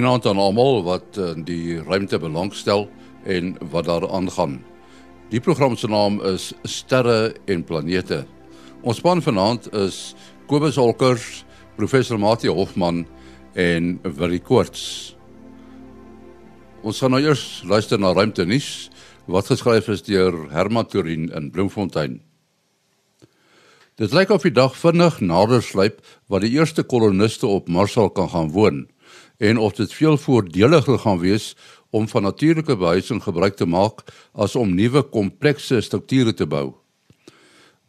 Goeienaand aan almal wat in die ruimte belangstel en wat daar aangaan. Die program se naam is Sterre en Planete. Ons span vanaand is Kobus Holkers, professor Mati Hofman en Willie Koorts. Ons gaan nou eers luister na ruimte nuus wat geskryf is deur Herman Turin in Bloemfontein. Dit lyk of die dag vinnig nader sluip wat die eerste koloniste op Mars sal kan gaan woon en of dit veel voordeliger gaan wees om van natuurlike behuising gebruik te maak as om nuwe komplekse strukture te bou.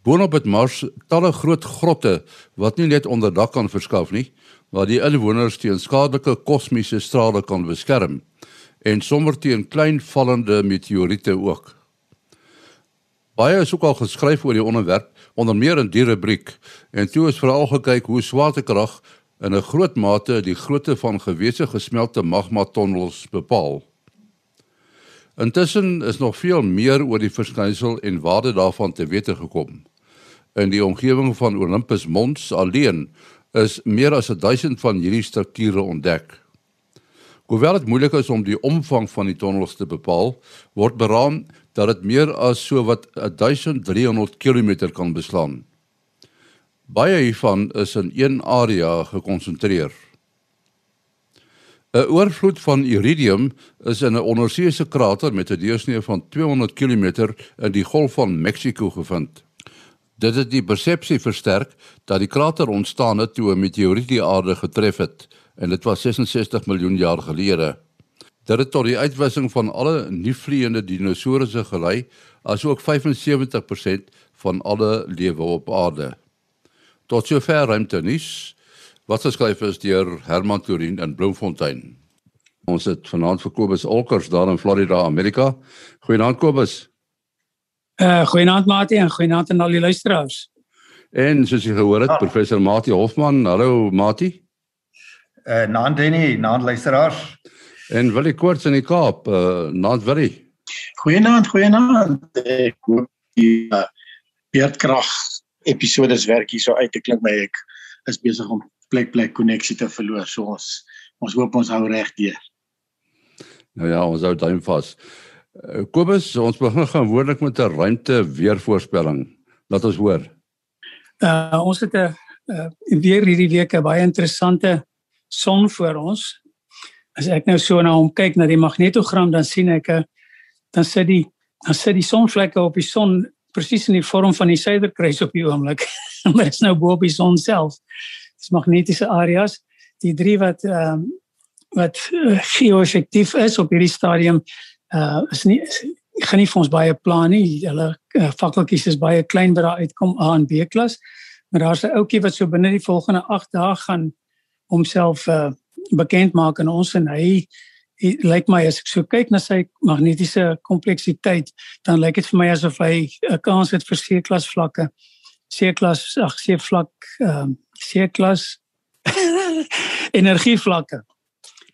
Boonop het Mars talle groot grotte wat nie net onder dak kan verskaf nie, waar die inwoners teen skadelike kosmiese strale kan beskerm en sommer teen klein vallende meteoriete ook. Baie is ook al geskryf oor die onderwerp onder meer in die rubriek en toe is veral gekyk hoe swaartekrag in 'n groot mate die grootte van gewese gesmelte magma tonnels bepaal. Intussen is nog veel meer oor die verskynsel en waarde daarvan te wete gekom. In die omgewing van Olympus Mons alleen is meer as 1000 van hierdie strukture ontdek. Hoewel dit moeilik is om die omvang van die tonnels te bepaal, word beraam dat dit meer as so wat 1300 km kan beslaan. Baie hiervan is in een area gekonsentreer. 'n Oorvloed van iridium is in 'n onderseese krater met 'n deursnee van 200 km in die Golf van Mexiko gevind. Dit het die persepsie versterk dat die krater ontstaan het toe 'n meteoriet die aarde getref het en dit was 66 miljoen jaar gelede. Dit het tot die uitwissing van alle nuutvliegende dinosourusse gelei, asook 75% van alle lewe op aarde. Tot sover ruimte nuus wat geskryf is deur Herman Turin in Bloemfontein. Ons het vanaand vir Kobus Olkers daar in Florida, Amerika. Goeienaand Kobus. Uh goeienaand Mati en goeienaand aan al die luisteraars. En soos jy gehoor het, ah. professor Mati Hofman. Hallo Mati. Uh naand Denny, naand luisteraars. En Willie Koorts in die Kaap. Uh naand Willie. Goeienaand, goeienaand. Ek hoop die uh, beerdkrag episode se werk hier so uit te klink my ek is besig om plek plek koneksie te verloor so ons ons hoop ons hou reg deur. Nou ja, ons hou duim vas. Uh, Kobus, ons begin gewoonlik met 'n ruimte weervoorspelling. Laat ons hoor. Uh ons het 'n uh, weer hierdie week 'n baie interessante son voor ons. As ek nou so na hom kyk na die magnetogram dan sien ek 'n dan sit die dan sit die sonvlekke op die son presies in die vorm van die suiderkruis op die oomblik. maar dit is nou bo op die son self. Dis magnetiese areas. Die drie wat ehm uh, wat uh, geo-effektief is op hierdie stadium uh is nie is, gaan nie vir ons baie plan nie. Hulle uh, fakkeltjies is baie klein wat daar uitkom A en B klas. Maar daar's 'n ouetjie wat so binne die volgende 8 dae gaan homself uh bekend maak aan ons en hy lyk like my as ek so kyk na sy magnetiese kompleksiteit dan lyk dit vir my asof hy 'n kans het vir C-klas vlakke. C-klas, ag C-vlak, ehm um, C-klas energievlakke.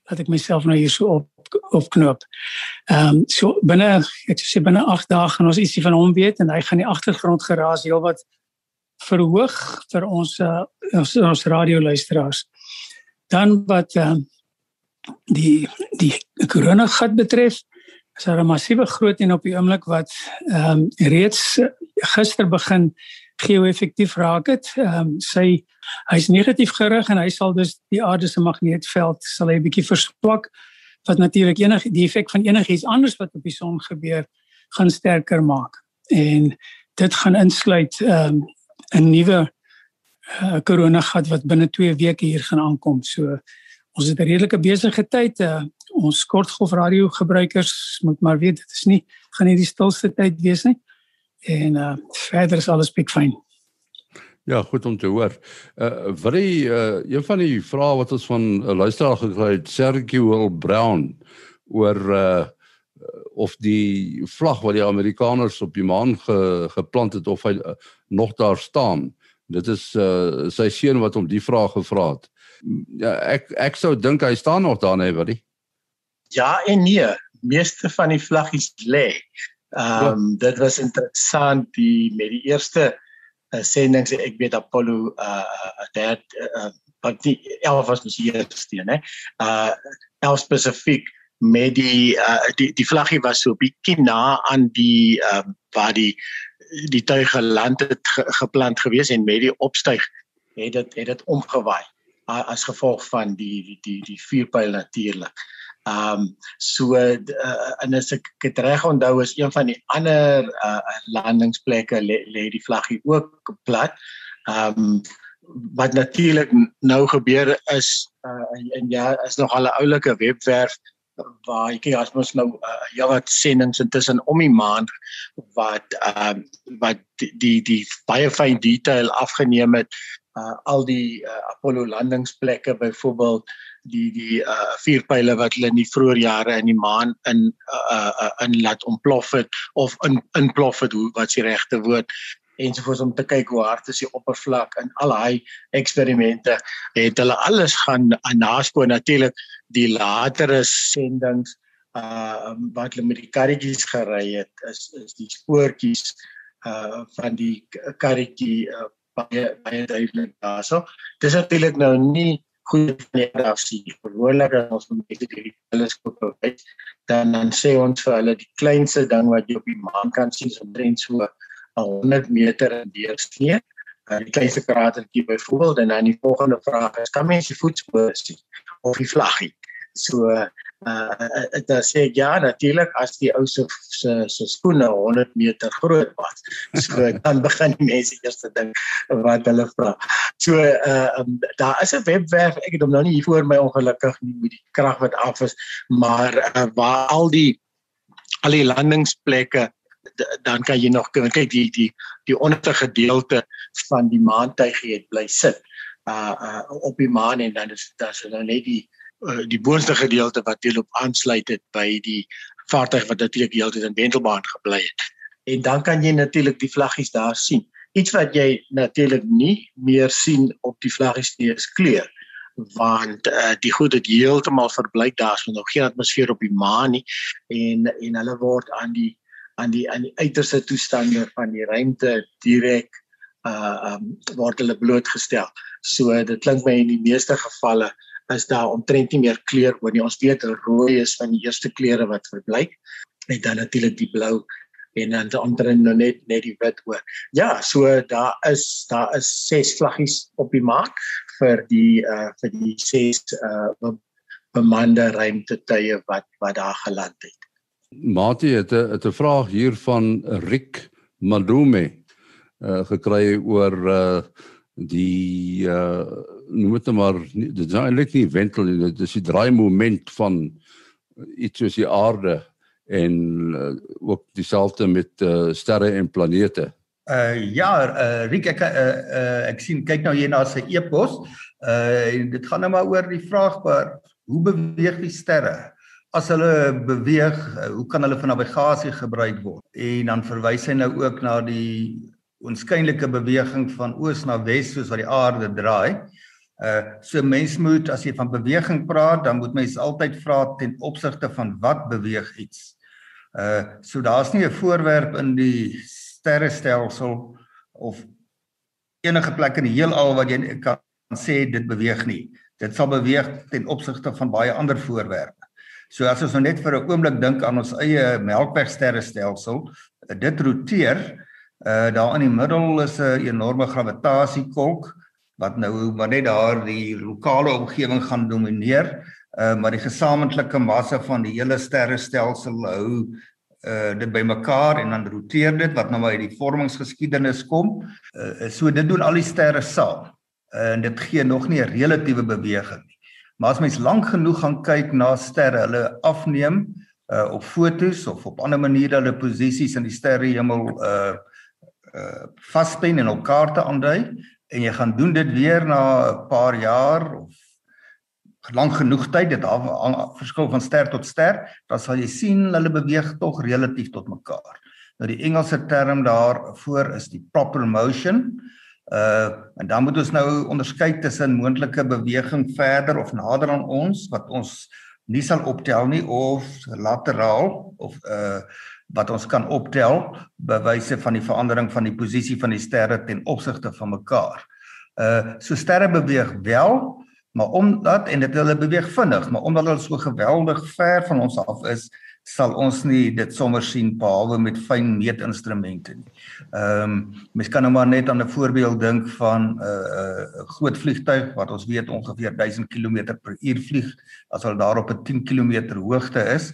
Laat ek myself nou hier so op opknoop. Ehm um, so binne ek sê binne 8 dae gaan ons ietsie van hom weet en hy gaan die agtergrond geraas heelwat verhoog vir ons uh, ons, ons radioluisteraars. Dan wat ehm um, die die corona gat betref is daar 'n massiewe groot een op die oomblik wat ehm um, reeds gister begin geo-effektief raak het. Ehm um, sy hy's negatief gerig en hy sal dus die aarde se magneetveld sal hy 'n bietjie verswak wat natuurlik enige die effek van enigiets anders wat op die son gebeur gaan sterker maak. En dit gaan insluit ehm um, 'n nuwe uh, corona gat wat binne 2 weke hier gaan aankom. So ons het 'n redelike besige tyd. Uh, ons kortgolf radio gebruikers moet maar weet dit is nie gaan nie die stilste tyd wees nie. En uh verder is alles pikfyn. Ja, goed om te hoor. Uh wat die uh een van die vrae wat ons van 'n uh, luisteraar gekry het, Sergio Brown oor uh of die vlag wat die Amerikaners op die maan ge, geplant het of hy uh, nog daar staan. Dit is uh sy seun wat hom die vraag gevra het. Ja, ek ek sou dink hy staan nog daar net, die? Ja en nee, meeste van die vlaggies lê. Ehm um, ja. dit was interessant die met die eerste uh, sending sê ek weet Apollo uh dat uh, wat die 11 was die eerste een hè. Uh 11 spesifiek met die uh die die vlaggie was so bietjie na aan die uh, waar die die tuig geland het ge, geplant gewees en met die opstyg het dit het dit omgewaai as gevolg van die die die, die vuurpyl natuurlik. Ehm um, so uh, en as ek dit reg onthou is een van die ander uh, landingsplekke lê le die vlaggie ook plat. Ehm um, wat natuurlik nou gebeur is uh, en ja is nog al 'n oulike webwerf waar jy as mens nou uh, ja wat sendings intussen om die maand wat ehm uh, wat die die baie fyn detail afgeneem het uh, al die uh, Apollo landingsplekke byvoorbeeld die die uh vuurpyle wat hulle in die vroeë jare in die maan in uh, uh in laat ontplof het of in inplof het hoe wat se regte woord ensovoorts om te kyk hoe hard is die oppervlak in al daai eksperimente het hulle alles gaan naskoon natuurlik die latere sendings uh wat hulle met die karretjies gery het is is die spoortjies uh van die karretjie uh, baie baie duidelik daarso. Dis natuurlik nou nie goed van die af sien. Gewoonlik as ons met hierdie teleskoop kyk, dan dan sê ons vir hulle die kleinste ding wat jy op die maan kan sien is omtrent so 100 meter in deursnee. Die kleinste kratertjie byvoorbeeld en dan die volgende vraag is kan mens die voetspore sien of die vlaggie? So uh dit sê ja natuurlik as die ou se se se skoene 100 meter groot was. So dan begin die mense eers te dink wat hulle vra. So uh um, daar is 'n webwerf, ek het hom nou nie hier voor my ongelukkig nie met die krag wat af is, maar uh, waar al die al die landingsplekke dan kan jy nog kyk die die die onderste gedeelte van die maantuig het bly sit uh uh op die maan en dan is daar so nou net die uh, die boonste gedeelte wat deel op aansluit het by die vaartuig wat natuurlik die hele tyd in Wentelbaan gebly het. En dan kan jy natuurlik die vlaggies daar sien. Iets wat jy natuurlik nie meer sien op die vlaggies nie is kleur want uh, die goed het heeltemal verbleik daar so nog geen atmosfeer op die maan nie en en hulle word aan die aan die aan die uiterste toestande van die ruimte direk uh um word hulle blootgestel. So dit klink my in die meeste gevalle is daar omtrent nie meer kleur oor nie. Ons weet rooi is van die eerste kleure wat verbleik en dan natuurlik die blou en dan onderin nou net net die wit oor. Ja, so daar is daar is ses vlaggies op die mark vir die uh vir die ses uh bemande ruimtetuie wat wat daar geland het. Mati het 'n het 'n vraag hier van Rick Madume uh gekry oor uh die uh noem dit maar dit is eintlik nie wentel nie dit is die draai moment van iets soos die aarde en uh, ook dieselfde met uh, sterre en planete. Uh ja, uh Riek ek uh, uh ek sien kyk nou hier na sy e-pos. Uh dit gaan nou maar oor die vraag oor hoe beweeg die sterre? As hulle beweeg, uh, hoe kan hulle vir navigasie gebruik word? En dan verwys hy nou ook na die onskynlike beweging van oos na wes soos wat die aarde draai. Uh so mens moet as jy van beweging praat, dan moet mens altyd vra ten opsigte van wat beweeg iets. Uh so daar's nie 'n voorwerp in die sterrestelsel of enige plek in die heelal wat jy kan sê dit beweeg nie. Dit sal beweeg ten opsigte van baie ander voorwerpe. So as ons nou net vir 'n oomblik dink aan ons eie Melkwegsterrestelsel, dit roteer Uh daar in die middel is 'n enorme gravtasiekolk wat nou maar net daar die lokale omgewing gaan domineer. Uh maar die gesamentlike massa van die hele sterrestelsel hou uh dit bymekaar en dan roteer dit wat nou uit die vormingsgeskiedenis kom. Uh so dit doen al die sterre saam. Uh, en dit gee nog nie 'n relatiewe beweging nie. Maar as mens lank genoeg gaan kyk na sterre, hulle afneem uh op fotos of op ander maniere hulle posisies in die sterrehemel uh uh vaspen en op kaarte aandui en jy gaan doen dit weer na 'n paar jaar of lank genoeg tyd dit af verskil van ster tot ster dan sal jy sien hulle beweeg tog relatief tot mekaar. Nou die Engelse term daarvoor is die proper motion. Uh en dan moet ons nou onderskei tussen moontlike beweging verder of nader aan ons wat ons nie sal optel nie of lateraal of uh wat ons kan optel bewyse van die verandering van die posisie van die sterre ten opsigte van mekaar. Uh so sterre beweeg wel, maar omdat en dit hulle beweeg vinnig, maar omdat hulle so geweldig ver van ons af is, sal ons nie dit sommer sien behalwe met fyn meetinstrumente nie. Ehm um, mens kan nou maar net aan 'n voorbeeld dink van 'n uh, uh, groot vliegtuig wat ons weet ongeveer 1000 km per uur vlieg as hulle daar op 'n 10 km hoogte is.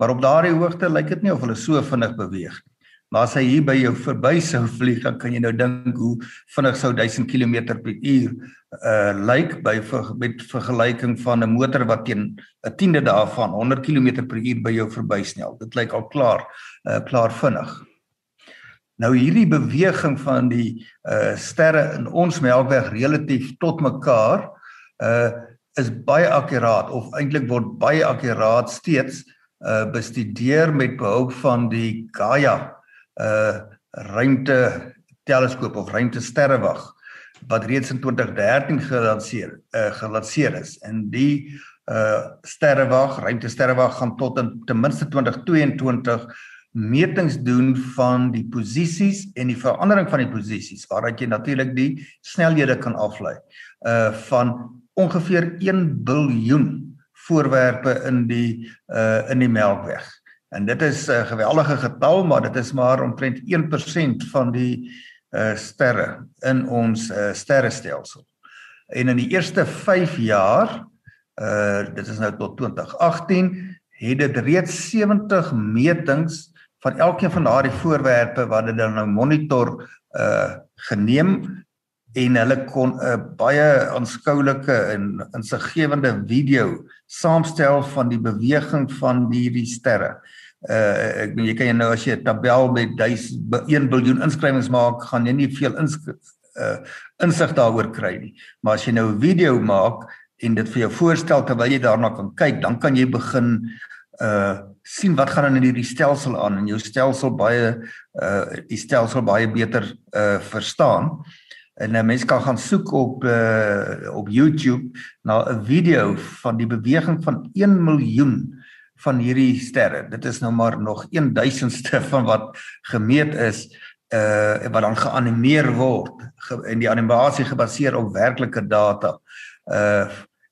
Maar op daardie hoogte lyk dit nie of hulle so vinnig beweeg nie. Maar as hy hier by jou verby sou vlieg, dan kan jy nou dink hoe vinnig sou 1000 km per uur uh lyk by ver, met vergelyking van 'n motor wat teen 'n tiende daarvan 100 km per uur by jou verbysnel. Dit lyk al klaar uh klaar vinnig. Nou hierdie beweging van die uh sterre in ons Melkweg relatief tot mekaar uh is baie akkuraat of eintlik word baie akkuraat steeds uh bestudeer met behulp van die Gaia uh ruimte teleskoop of ruimte sterrewag wat reeds in 2013 gelanseer uh gelanseer is. En die uh sterrewag ruimte sterrewag gaan tot in ten minste 2022 metings doen van die posisies en die verandering van die posisies waaruit jy natuurlik die snelhede kan aflei uh van ongeveer 1 biljoen voorwerpe in die uh in die Melkweg. En dit is 'n geweldige getal, maar dit is maar omtrent 1% van die uh sterre in ons uh sterrestelsel. En in die eerste 5 jaar, uh dit is nou tot 2018, het dit reeds 70 metings van elkeen van daardie voorwerpe wat dit dan nou monitor uh geneem en hulle kon 'n baie aanskoulike en insiggewende video saamstel van die beweging van hierdie sterre uh ek bedoel jy kan jy nou as jy 'n tabel met 1 biljoen inskrywings maak, gaan jy nie veel ins uh insig daaroor kry nie. Maar as jy nou 'n video maak en dit vir jou voorstel terwyl jy daarna kan kyk, dan kan jy begin uh sien wat gaan in hierdie stelsel aan en jou stelsel baie uh die stelsel baie beter uh verstaan. En 'n mens kan gaan soek op uh op YouTube na 'n video van die beweging van 1 miljoen van hierdie sterre. Dit is nou maar nog 1000ste van wat gemeet is uh wat dan geanimeer word en die animasie gebaseer op werklike data. Uh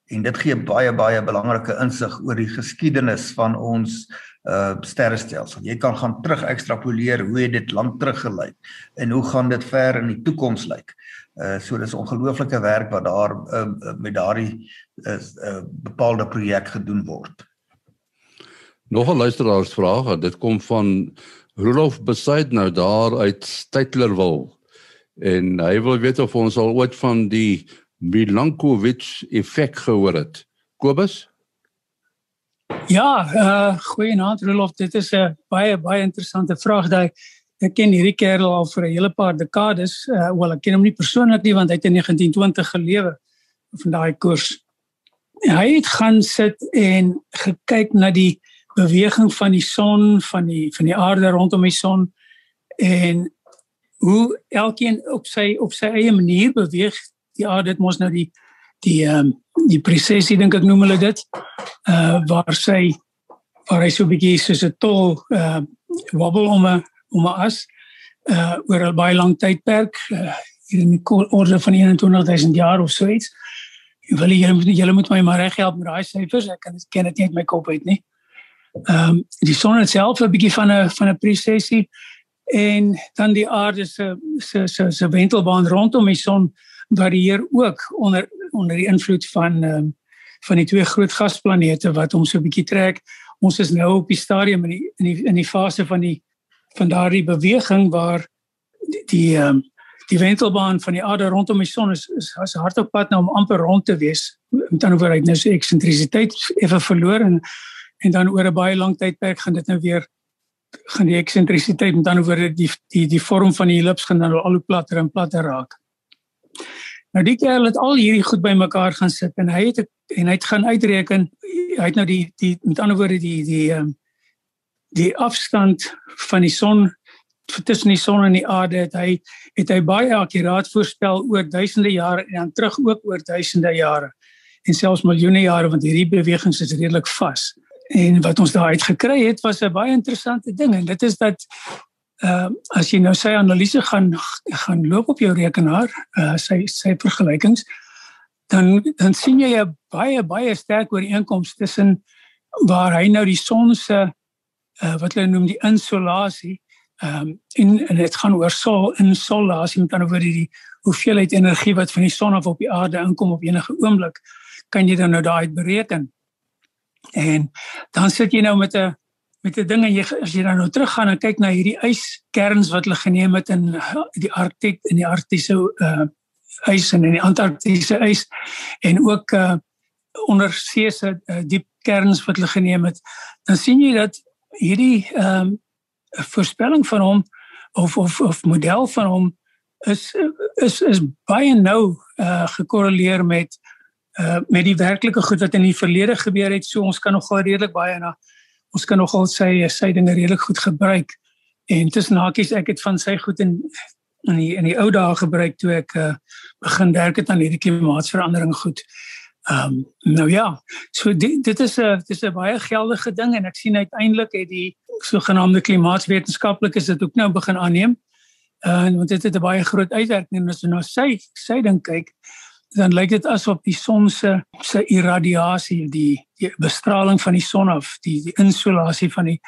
en dit gee baie baie belangrike insig oor die geskiedenis van ons uh sterrestelsel. Jy kan gaan terug ekstrapoleer hoe het dit lank terug gelyk en hoe gaan dit ver in die toekoms lyk. Uh so dis ongelooflike werk wat daar uh, met daardie uh, uh bepaalde projek gedoen word. Nog 'n luisteraarsvraag, dit kom van Rolof Besaid nou daar uit Steytlerwil. En hy wil weet of ons al ooit van die Milankovic effek gehoor het. Kobus? Ja, uh goeienaand Rolof, dit is 'n baie baie interessante vraag daai. Ek ken hierdie kerel al vir 'n hele paar dekades. Uh wel ek ken hom nie persoonlik nie want hy het in 1920 gelewe van daai koers. Hy het gaan sit en gekyk na die beweging van die son van die van die aarde rondom die son en hoe elkeen op sy op sy eie manier beweeg die aarde dit mos nou die die ehm um, die presisie dink ek noem hulle dit uh waar sy waar hy so 'n bietjie soos 'n tol uh wobbel om 'n om 'n as uh oor 'n baie lang tydperk uh, hier in die orde van 21000 jaar of so iets. Wil jy julle moet my maar reg help met daai syfers ek kan ken dit nie uit my kop uit nie ehm um, die son self 'n bietjie van 'n van 'n prosesie en dan die aarde se se se se wentelbaan rondom die son varieer ook onder onder die invloed van ehm um, van die twee groot gasplanete wat hom so 'n bietjie trek. Ons is nou op die stadium in die in die in die fase van die van daardie beweging waar die ehm um, die wentelbaan van die aarde rondom die son is is as hard op pad nou om amper rond te wees. Met ander woorde, hy het nou sy eksentrisiteit effe verloor en en dan oor 'n baie lang tydperk gaan dit nou weer gaan die eksentrisiteit met dan oor die die die vorm van die ellips gaan dan al hoe platter en platter raak. Nou die kerel het al hierdie goed bymekaar gaan sit en hy het en hy het gaan uitreken hy het nou die die met ander woorde die die ehm die afstand van die son tussen die son en die aarde het hy het hy baie akkuraat voorspel oor duisende jare en dan terug ook oor duisende jare en selfs miljoene jare want hierdie bewegings is redelik vas. En wat ons daar uit gekry het was 'n baie interessante ding en dit is dat Ehm uh, as jy nou sy analise gaan gaan loop op jou rekenaar, uh sy sy vergelykings, dan dan sien jy 'n baie baie sterk ooreenkoms tussen waar hy nou die son se uh wat hulle noem die insolasie ehm um, en en dit gaan oor sol insolasie met ander woorde die hoeveelheid energie wat van die son af op die aarde inkom op enige oomblik kan jy dan nou daai bereken. En dan sit jy nou met 'n met 'n ding en jy as jy dan nou teruggaan en kyk na hierdie yskerns wat hulle geneem het in die Arktik in die Arktiese uh ys en in die Antarktiese ys en ook uh ondersee se uh, diep kerns wat hulle geneem het, dan sien jy dat hierdie ehm um, voorspelling van hom of of of model van hom is is is baie nou uh gekorreleer met uh met die werklike goed wat in die verlede gebeur het. So ons kan nogal redelik baie na ons kan nogal sy sy dinge redelik goed gebruik. En tussen hakies ek het van sy goed in in die in die ou dae gebruik toe ek uh begin werk het aan hierdie klimaatsverandering goed. Ehm um, nou ja, so dit dit is 'n dit is 'n baie geldige ding en ek sien uiteindelik het die sogenaamde klimaatswetenskaplikes dit ook nou begin aanneem. Uh, en want dit het 'n baie groot uitwerking as jy na sy sy ding kyk, dan lyk dit asof die son se se irradiasie, die die bestraling van die son af, die die insolasie van die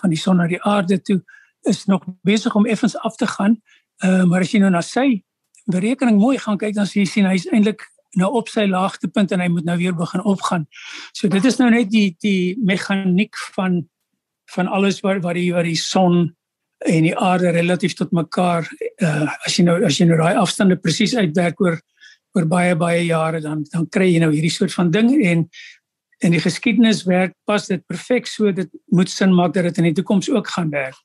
van die son na die aarde toe is nog besig om effens af te gaan. Uh, maar as jy nou na sy berekening mooi gaan kyk dan sien jy sien hy's eintlik nou op sy laagtepunt en hy moet nou weer begin opgaan. So dit is nou net die die meganiek van van alles wat wat die wat die son en die aarde relatief tot mekaar uh as jy nou as jy nou daai afstande presies uitwerk oor oor baie baie jare dan dan kry jy nou hierdie soort van ding en en die geskiedenis werk pas dit perfek so dit moet sin maak dat dit in die toekoms ook gaan werk.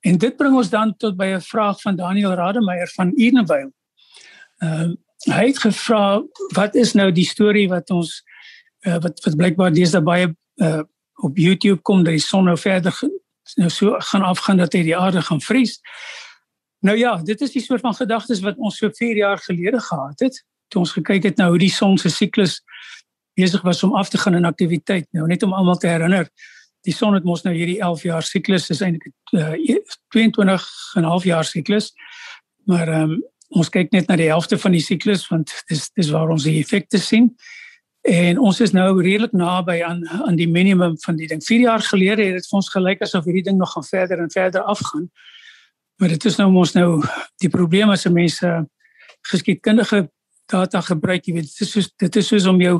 En dit bring ons dan tot by 'n vraag van Daniel Rademeier van Edenvale. Ehm uh, hy het gevra wat is nou die storie wat ons uh, wat wat blykbaar deesdae baie uh, op YouTube kom dat die son nou verder nou so gaan afgaan dat hy die aarde gaan vries. Nou ja, dit is die soort van gedagtes wat ons so 4 jaar gelede gehad het. Toe ons gekyk het nou hoe die son se siklus besig was om af te gaan in aktiwiteit. Nou net om almal te herinner, die son het mos nou hierdie 11 jaar siklus is eintlik uh, 22 en 'n half jaar siklus. Maar ehm um, ons kyk net na die helfte van die siklus want dis dis waar ons die effekte sien. En ons is nou redelik naby aan aan die minimum van die ding. 4 jaar gelede het dit vir ons gelyk asof hierdie ding nog gaan verder en verder afgaan. Maar dit is nou mos nou die probleem as mense geskiedkundige data gebruik, jy weet, dit is soos dit is soos om jou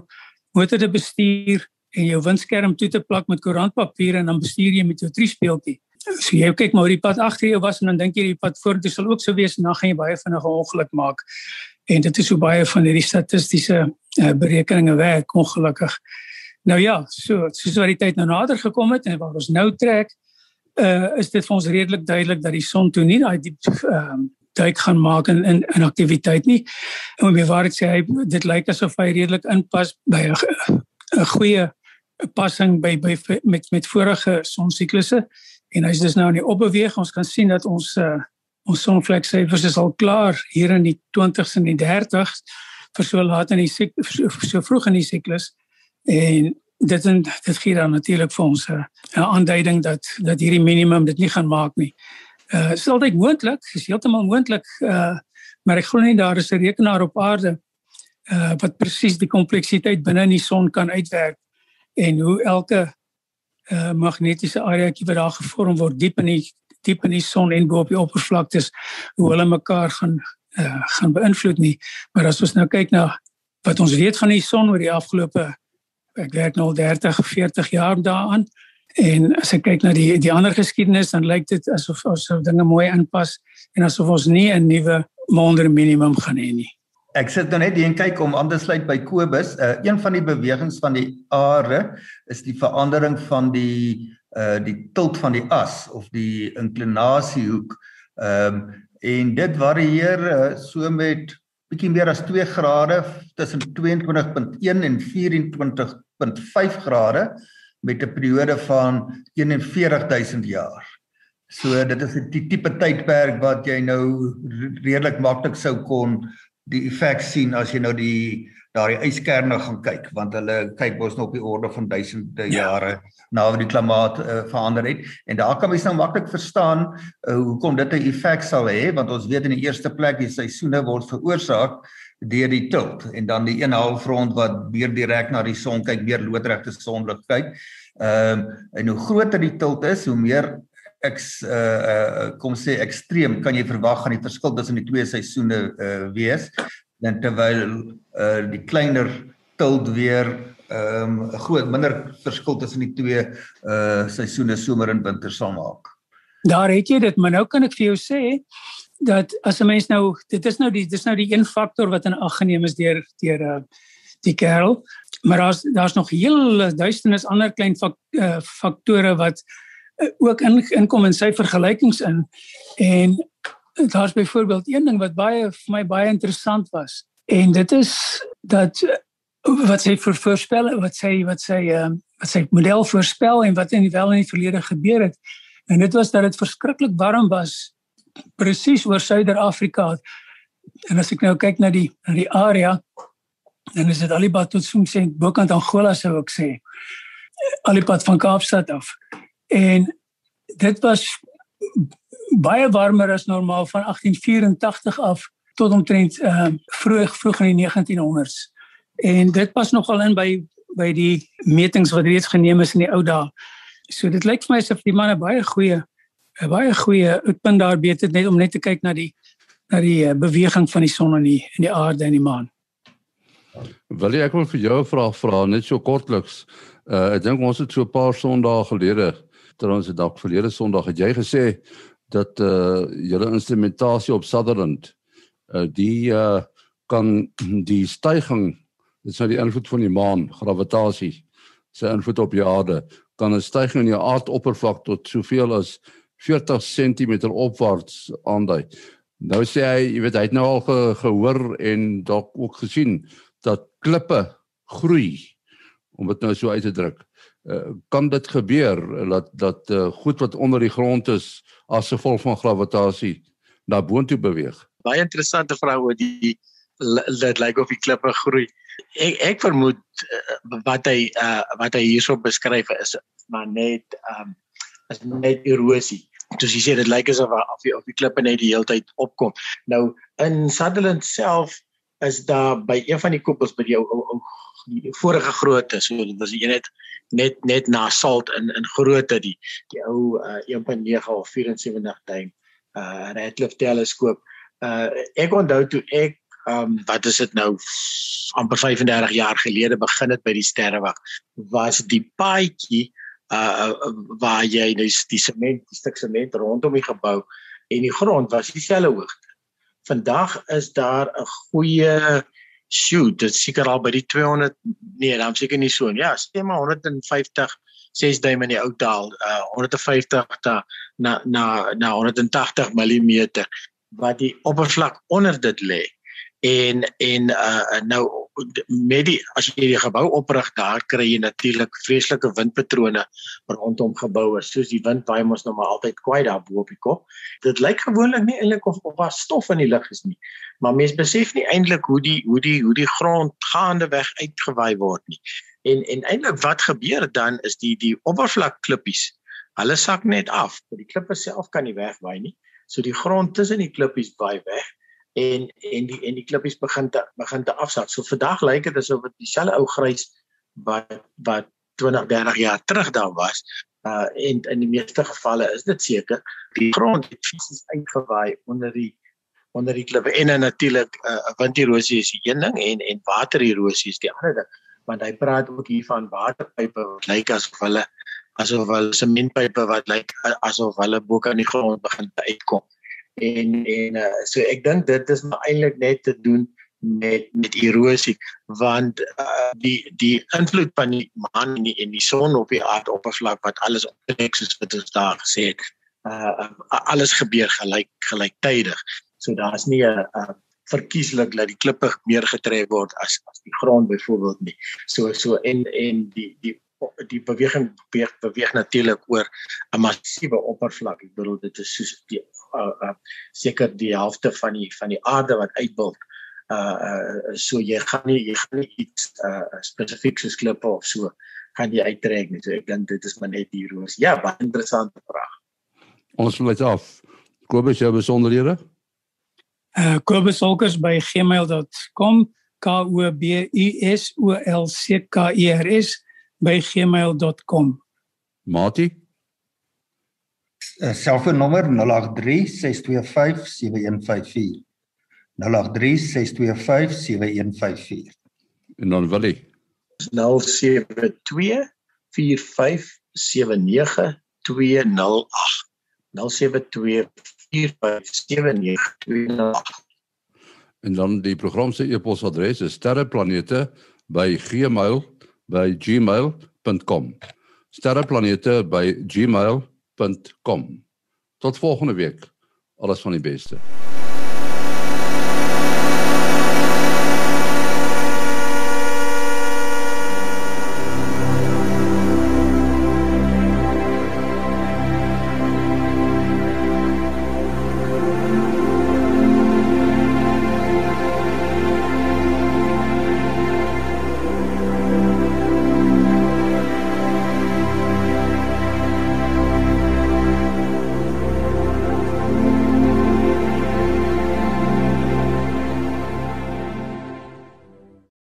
motor te bestuur en jou windskerm toe te plak met koerantpapier en dan bestuur jy met jou triespeeltjie. So jy kyk maar hoe die pad agter jou was en dan dink jy die pad vorentoe sal ook so wees en dan gaan jy baie vinnig 'n ongeluk maak. En dit is so baie van hierdie statistiese uh, berekeninge werk ongelukkig. Nou ja, so soos wat die tyd nou nader gekom het en waar ons nou trek, uh is dit vir ons redelik duidelik dat die son toe nie daai diep ehm uh, duik gaan maak in in, in aktiwiteit nie. En om dit sê hy dit lyk asof hy redelik inpas by 'n goeie passing by by met met vorige sonsiklusse en hy's dus nou in die opbeweeg. Ons kan sien dat ons uh ons sonvleksyfers is al klaar hier in die 20s en die 30s vir so laat in die siklus so vroeg in die siklus en dit en dit gee dan natuurlik vir ons 'n aanduiding dat dat hierdie minimum dit nie gaan maak nie. Uh is altyd moontlik, is heeltemal moontlik uh maar ek glo nie daar is 'n rekenaar op aarde uh wat presies die kompleksiteit binne in die son kan uitwerk en hoe elke uh magnetiese areaatjie wat daar gevorm word diep in die diep in die son en bo op die oppervlaktes hoe hulle mekaar gaan uh, gaan beïnvloed nie. Maar as ons nou kyk na wat ons weet van die son oor die afgelope ek werk nou al 30 of 40 jaar daaraan en as ek kyk na die die ander geskiedenis dan lyk dit asof ons dinge mooi aanpas en asof ons nie 'n nuwe maande minimum gaan hê nie. Ek sit nou net hier en kyk om aan te sluit by Kobus. Uh, een van die bewegings van die aarde is die verandering van die uh die tilt van die as of die inklinasiehoek. Ehm um, en dit varieer uh, so met bietjie meer as 2 grade tussen 22.1 en 24.5 grade met 'n periode van 41000 jaar. So dit is die tipe tydperk wat jy nou redelik maklik sou kon die effek sien as jy nou die daardie yskerne gaan kyk want hulle kyk mos nou op die orde van duisende ja. jare na hoe die klimaat uh, verander het en daar kan mens nou maklik verstaan uh, hoekom dit 'n effek sal hê want ons weet in die eerste plek die seisoene word veroorsaak deur die tilt en dan die een halfrond wat meer direk na die son kyk, meer loodregte sonlig kyk. Ehm uh, en hoe groter die tilt is, hoe meer ek uh, uh kom sê ekstreem kan jy verwag aan die verskil tussen die twee seisoene uh wees dan terwyl uh die kleiner tilt weer ehm um, groot minder verskil tussen die twee uh seisoene somer en winter sal maak. Daar het jy dit, maar nou kan ek vir jou sê dat as 'n mens nou dit is nou die dis nou die een faktor wat in ag geneem is deur deur uh die kerel, maar daar's daar's nog heel duisternis ander klein fak, uh, faktore wat uh, ook in inkom in sy vergelykings in. En daar's byvoorbeeld een ding wat baie vir my baie interessant was. En dit is dat wat sy vir voorspel wat sy wat sy uh, wat sy model voorspel en wat in die wel in die verlede gebeur het. En dit was dat dit verskriklik warm was presies oor Suider-Afrika en as ek nou kyk na die na die area dan is dit alipad tot soms sê bokant Angola sou ek sê. Alipad van Kaapstad af. En dit was baie warmer as normaal van 1884 af tot omtrent uh, vroeg vroeg in die 1900s en dit pas nogal in by by die metings wat reeds geneem is in die ou dae. So dit lyk vir my asof die manne baie goeie 'n baie goeie uitpunt daar beter net om net te kyk na die na die uh, beweging van die son en die en die aarde en die maan. Wil jy ek wil vir jou 'n vraag vra net so kortliks. Uh ek dink ons het so 'n paar sondae gelede, ter ons dalk verlede Sondag het jy gesê dat uh julle instrumentasie op Sutherland uh die uh kan die stygings dit is nou die invloed van die maan, gravitasie, sy invloed op die aarde, kan 'n stygings in die aardoppervlak tot soveel as 40 cm opwaarts aandui. Nou sê hy, jy weet hy het nou al ge, gehoor en dalk ook gesien dat klippe groei om dit nou so uit te druk. Uh, kan dit gebeur dat dat uh, goed wat onder die grond is as gevolg van gravitasie na boontoe beweeg? Baie interessante vraag oor die dit lyk of die klippe groei. Ek ek vermoed uh, wat hy uh, wat hy hierso beskryf is maar net um, is net erosie. Soos jy sê dit lyk asof of die of die klippe net die hele tyd opkom. Nou in Sutherland self is daar by een van die koepels by die ou ou die vorige grootte, so dit was een net net net na salt in in grootte die die ou uh, 1.9 of 74 duim uh Radcliffe teleskoop. Uh ek onthou toe ek um wat is dit nou amper 35 jaar gelede begin het by die sterrewag was die paadjie uh waar jy nou die sement, die stuk sement rondom die gebou en die grond was dieselfde hoogte. Vandag is daar 'n goeie shoot, dit seker al by die 200 nee, dan seker nie so nie. Ja, sê maar 150 6 duim in die ou taal, uh 150 ta, na na na 180 mm wat die oppervlak onder dit lê. En en uh nou met die as jy die gebou oprig daar kry jy natuurlik vreeslike windpatrone rondom geboue soos die wind baie mos nou maar altyd kwai daar bo op die kop. Dit lyk gewoonlik nie eintlik of daar stof in die lug is nie maar mense besef nie eintlik hoe die hoe die hoe die grond gaande weg uitgewaai word nie. En en eintlik wat gebeur dan is die die oppervlak klippies hulle sak net af die klippe self kan nie wegwaai nie. So die grond tussen die klippies waai weg en en die en die klippies begin te begin te afsak. So vandag lyk dit asof dit dieselfde ou grys wat wat 20, 30 jaar terug daar was. Uh en in die meeste gevalle is dit seker die grond het fisies uitgewaai onder die onder die klippe en natuurlik uh winderosie is die een ding en en watererosie is die ander ding. Want hy praat ook hier van waterpype wat lyk asof hulle asof hulle sementpype wat lyk asof hulle bo kan die grond begin uitkom en en uh, so ek dink dit is maar eintlik net te doen met met erosie want uh, die die invloed van die maan en die, en die son op die aardoppervlak wat alles optrek soos wat ons daar gesê het uh, alles gebeur gelyk gelyktydig. So daar's nie 'n uh, verkieslik dat die klippe meer getrek word as as die grond byvoorbeeld nie. So so en en die die die beweging beweeg, beweeg natuurlik oor 'n massiewe oppervlak. Ek bedoel dit is soos die uh, uh, seker die helfte van die van die aarde wat uitbult uh so jy gaan nie jy gaan nie iets uh spesifiek soos klippe of so gaan jy uittrek nie. So ek dink dit is maar net hier roos. Ja, baie interessante vraag. Ons sluit af. Kobus jou besonderhede? Uh kobusolkers by gmail.com k o b u s o l c k e r s by gmail.com. Mati? Uh, selfoonnommer 083 625 7154. 083 625 7154. En dan wil jy 072 4579 208 En dan die program se e-posadres is sterreplanete@gmail.com. sterreplanete@gmail.com. Tot volgende week. Alles van die beste.